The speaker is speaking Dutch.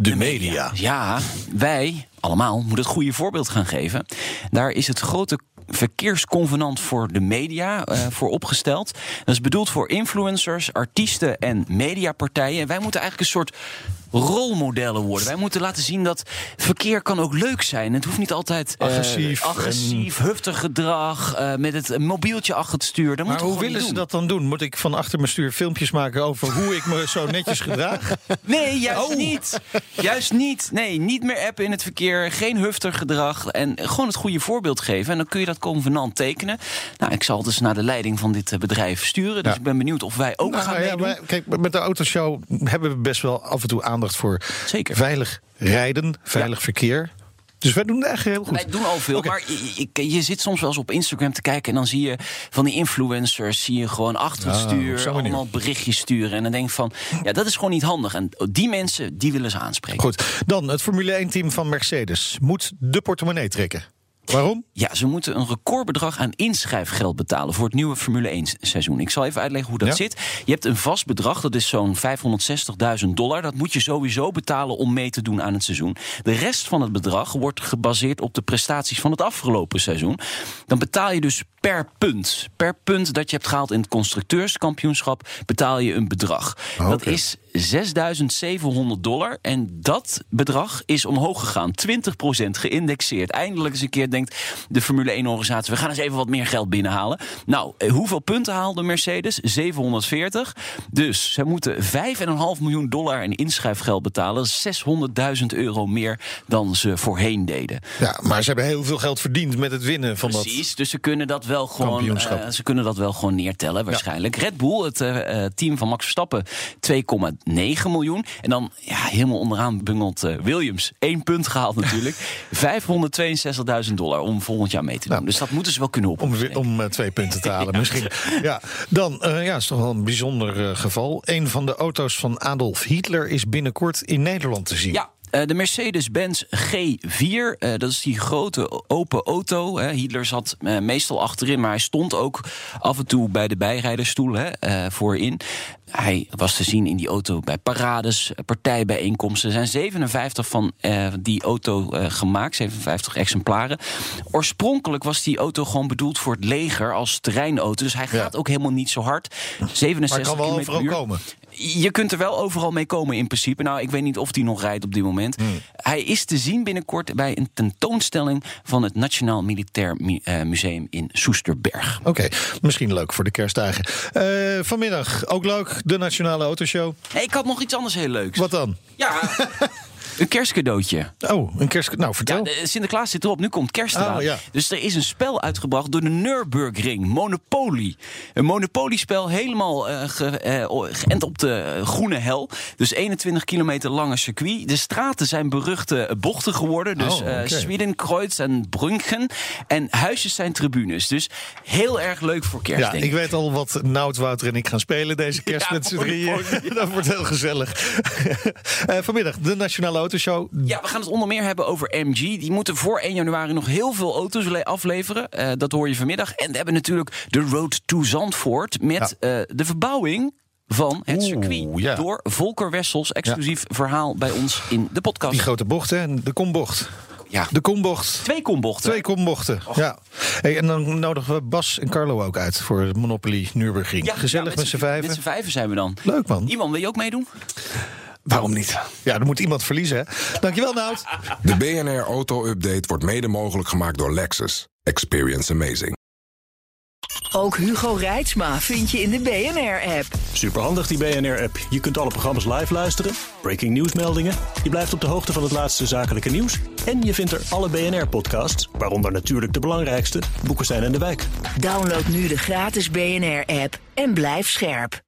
de media. Ja, wij allemaal moeten het goede voorbeeld gaan geven. Daar is het grote verkeersconvenant voor de media uh, voor opgesteld. Dat is bedoeld voor influencers, artiesten en mediapartijen. Wij moeten eigenlijk een soort rolmodellen worden. Wij moeten laten zien dat verkeer kan ook leuk zijn. Het hoeft niet altijd uh, Agressief agressief huftig gedrag, uh, met het mobieltje achter het stuur. Dat Maar hoe willen ze dat dan doen? Moet ik van achter mijn stuur filmpjes maken over hoe ik me zo netjes gedraag? Nee, juist Oh. niet. Juist niet. Nee, niet meer appen in het verkeer, geen huftig gedrag en gewoon het goede voorbeeld geven. En dan kun je dat convenant tekenen. Nou, ik zal dus naar de leiding van dit eh, bedrijf sturen. Dus Ja. ik ben benieuwd of wij ook Nou, gaan ja, meedoen. maar kijk, met de autoshow hebben we best wel af en toe aandacht voor Zeker. veilig rijden, veilig verkeer. Dus wij doen eigenlijk heel goed. Wij doen al veel, maar je, je- je zit soms wel eens op Instagram te kijken... en dan zie je van die influencers, zie je gewoon achter het Oh, stuur... allemaal berichtjes sturen. En dan denk ik van, ja, dat is gewoon niet handig. En die mensen, die willen ze aanspreken. Goed, dan het Formule 1-team van Mercedes moet de portemonnee trekken. Waarom? Ja, ze moeten een recordbedrag aan inschrijfgeld betalen... voor het nieuwe Formule 1-seizoen. Ik zal even uitleggen hoe dat Ja. zit. Je hebt een vast bedrag, dat is zo'n 560.000 dollar. Dat moet je sowieso betalen om mee te doen aan het seizoen. De rest van het bedrag wordt gebaseerd op de prestaties van het afgelopen seizoen. Dan betaal je dus per punt. Per punt dat je hebt gehaald in het constructeurskampioenschap... betaal je een bedrag. Oh, Dat is 6.700 dollar. En dat bedrag is omhoog gegaan. 20% geïndexeerd. Eindelijk eens een keer denkt de Formule 1-organisatie... we gaan eens even wat meer geld binnenhalen. Nou, eh, hoeveel punten haalde Mercedes? 740. Dus ze moeten 5,5 miljoen dollar in inschrijfgeld betalen. Dat is 600.000 euro meer dan ze voorheen deden. Ja, maar ze hebben heel veel geld verdiend met het winnen van dat. Precies, dus ze kunnen dat wel gewoon, eh, ze kunnen dat wel gewoon neertellen waarschijnlijk. Red Bull, het eh, eh, team van Max Verstappen, 2,9 miljoen. En dan ja, helemaal onderaan bungelt Williams. Eén punt gehaald natuurlijk. 562.000 dollar om volgend jaar mee te doen. Nou, dus dat moeten ze wel kunnen Om, weer- om eh, twee punten te halen, misschien. Ja, dan, ja, is toch wel een bijzonder geval. Een van de auto's van Adolf Hitler is binnenkort in Nederland te zien. Ja. Eh, De Mercedes-Benz G4, eh, dat is die grote open auto. Hè. Hitler zat eh, meestal achterin, maar hij stond ook af en toe bij de bijrijdersstoel hè, voorin. Hij was te zien in die auto bij parades, partijbijeenkomsten. Er zijn 57 van die auto gemaakt, 57 exemplaren. Oorspronkelijk was die auto gewoon bedoeld voor het leger als terreinauto. Dus hij gaat ook helemaal niet zo hard. 67 Maar kan wel overal komen. Je kunt er wel overal mee komen in principe. Nou, ik weet niet of die nog rijdt op dit moment. Hmm. Hij is te zien binnenkort bij een tentoonstelling van het Nationaal Militair eh, Museum in Soesterberg. Oké, misschien leuk voor de kerstdagen. Eh, vanmiddag, ook leuk, de Nationale Autoshow. Hey, ik had nog iets anders heel leuks. Wat dan? Ja, een kerstcadeautje. Oh, een kerst... Nou, Ja, vertel. de- Sinterklaas zit erop, nu komt kerst Oh, eraan. ja. Dus er is een spel uitgebracht door de Nürburgring, Monopoly. Een Monopoly-spel helemaal ge, o- geënt op de groene hel. Dus 21 kilometer lange circuit. De straten zijn beruchte bochten geworden. Dus Oh, eh. Swedenkreuz en Brunken. En huisjes zijn tribunes. Dus heel erg leuk voor kerst, Ja, denk ik weet al wat Nout, Wouter en ik gaan spelen deze kerst Ja, met z'n drieën. Dat wordt heel gezellig. Vanmiddag, de Nationale Autoshow. Ja, we gaan het onder meer hebben over MG. Die moeten voor 1 januari nog heel veel auto's le- afleveren. Eh, dat hoor je vanmiddag. En we hebben natuurlijk de Road to Zandvoort met eh, de verbouwing van het Oeh, circuit. ja. Door Volker Wessels. Exclusief verhaal bij ons in de podcast. Die grote bocht, hè? De kombocht. ja, De kombocht. twee kombochten. Twee kombochten. Ja. Hey, en dan nodigen we Bas en Carlo ook uit voor het Monopoly Nürburgring. Ja, Gezellig met z'n vijven. Met z'n vijven zijn we dan. Leuk man. Iemand, wil je ook meedoen? Waarom niet? Ja, er moet iemand verliezen, hè? Dankjewel, Nout. De BNR Auto Update wordt mede mogelijk gemaakt door Lexus. Experience amazing. Ook Hugo Reitsma vind je in de BNR-app. Superhandig die BNR-app. Je kunt alle programma's live luisteren, breaking nieuwsmeldingen. Je blijft op de hoogte van het laatste zakelijke nieuws. En je vindt er alle BNR-podcasts, waaronder natuurlijk de belangrijkste, Boeken zijn in de wijk. Download nu de gratis BNR-app en blijf scherp.